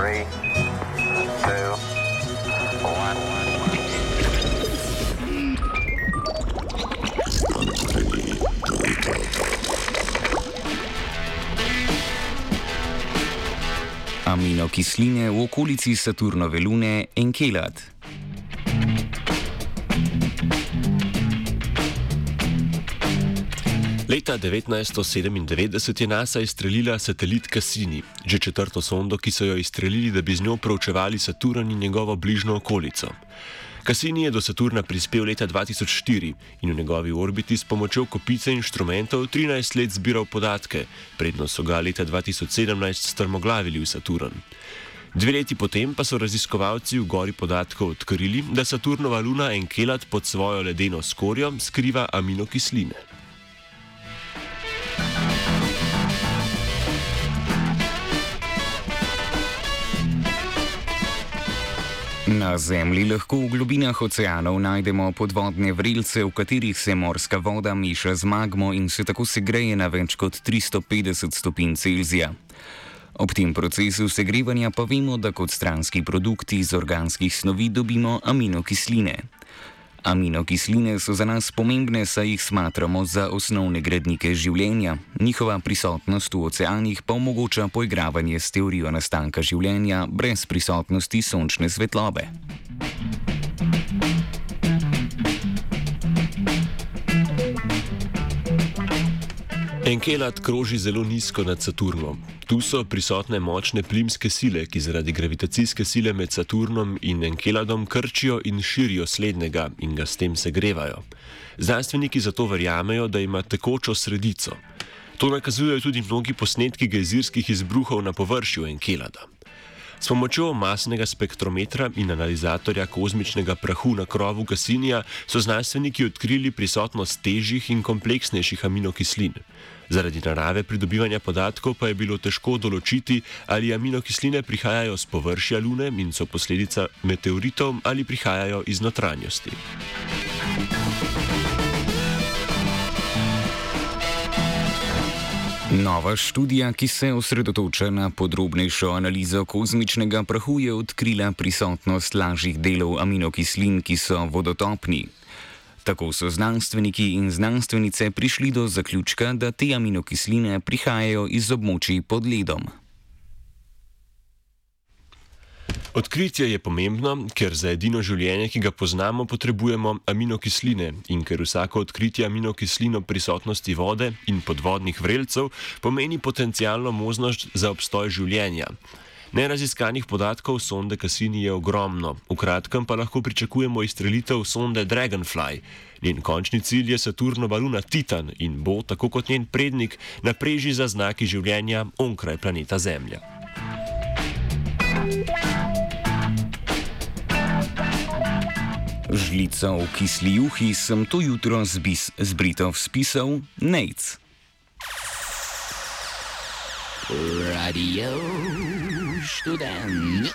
Three, two, one. Aminokisline v okolici Saturnove lune Enkelad. Leta 1997 je NASA izstrelila satelit Cassini, že četrto sondo, ki so jo izstrelili, da bi z njo proučevali Saturn in njegovo bližnjo okolico. Cassini je do Saturna prispel leta 2004 in v njegovi orbiti s pomočjo kopice inštrumentov 13 let zbiral podatke, predno so ga leta 2017 strmoglavili v Saturn. Dve leti potem pa so raziskovalci v gori podatkov odkrili, da Saturnova luna Enkelad pod svojo ledeno skorjo skriva aminokisline. Na Zemlji lahko v globinah oceanov najdemo podvodne vrilce, v katerih se morska voda meša z magmo in se tako segreje na več kot 350 stopinj Celzija. Ob tem procesu segrevanja pa vemo, da kot stranski produkti iz organskih snovi dobimo aminokisline. Aminokisline so za nas pomembne, saj jih smatramo za osnovne gradnike življenja. Njihova prisotnost v oceanih pa omogoča poigravanje s teorijo nastanka življenja brez prisotnosti sončne svetlobe. Enkelad kroži zelo nizko nad Saturnom. Tu so prisotne močne plimske sile, ki zaradi gravitacijske sile med Saturnom in Enkeladom krčijo in širijo slednjega in ga s tem segrevajo. Znanstveniki zato verjamejo, da ima tekočo sredico. To nakazujejo tudi mnogi posnetki gejzirskih izbruhov na površju Enkelada. S pomočjo masnega spektrometra in analizatorja kozmičnega prahu na krovu Kassinija so znanstveniki odkrili prisotnost težjih in kompleksnejših aminokislin. Zaradi narave pridobivanja podatkov pa je bilo težko določiti, ali aminokisline prihajajo z površja Lune in so posledica meteoritov ali prihajajo iz notranjosti. Nova študija, ki se osredotoča na podrobnejšo analizo kozmičnega prahu, je odkrila prisotnost lažjih delov aminokislin, ki so vodotopni. Tako so znanstveniki in znanstvenice prišli do zaključka, da te aminokisline prihajajo iz območij pod ledom. Odkritje je pomembno, ker za edino življenje, ki ga poznamo, potrebujemo aminokisline in ker vsako odkritje aminokislin o prisotnosti vode in podvodnih vrelcev pomeni potencijalno možnost za obstoj življenja. Neraziskanih podatkov sonde Cassini je ogromno, v kratkem pa lahko pričakujemo izstrelitev sonde Dragonfly. Njen končni cilj je Saturnova luna Titan in bo, tako kot njen prednik, na preži za znaki življenja onkraj planeta Zemlja. Žlico v kisli juhi sem to jutro zbis, zbrito spisal Nec. Radio študent.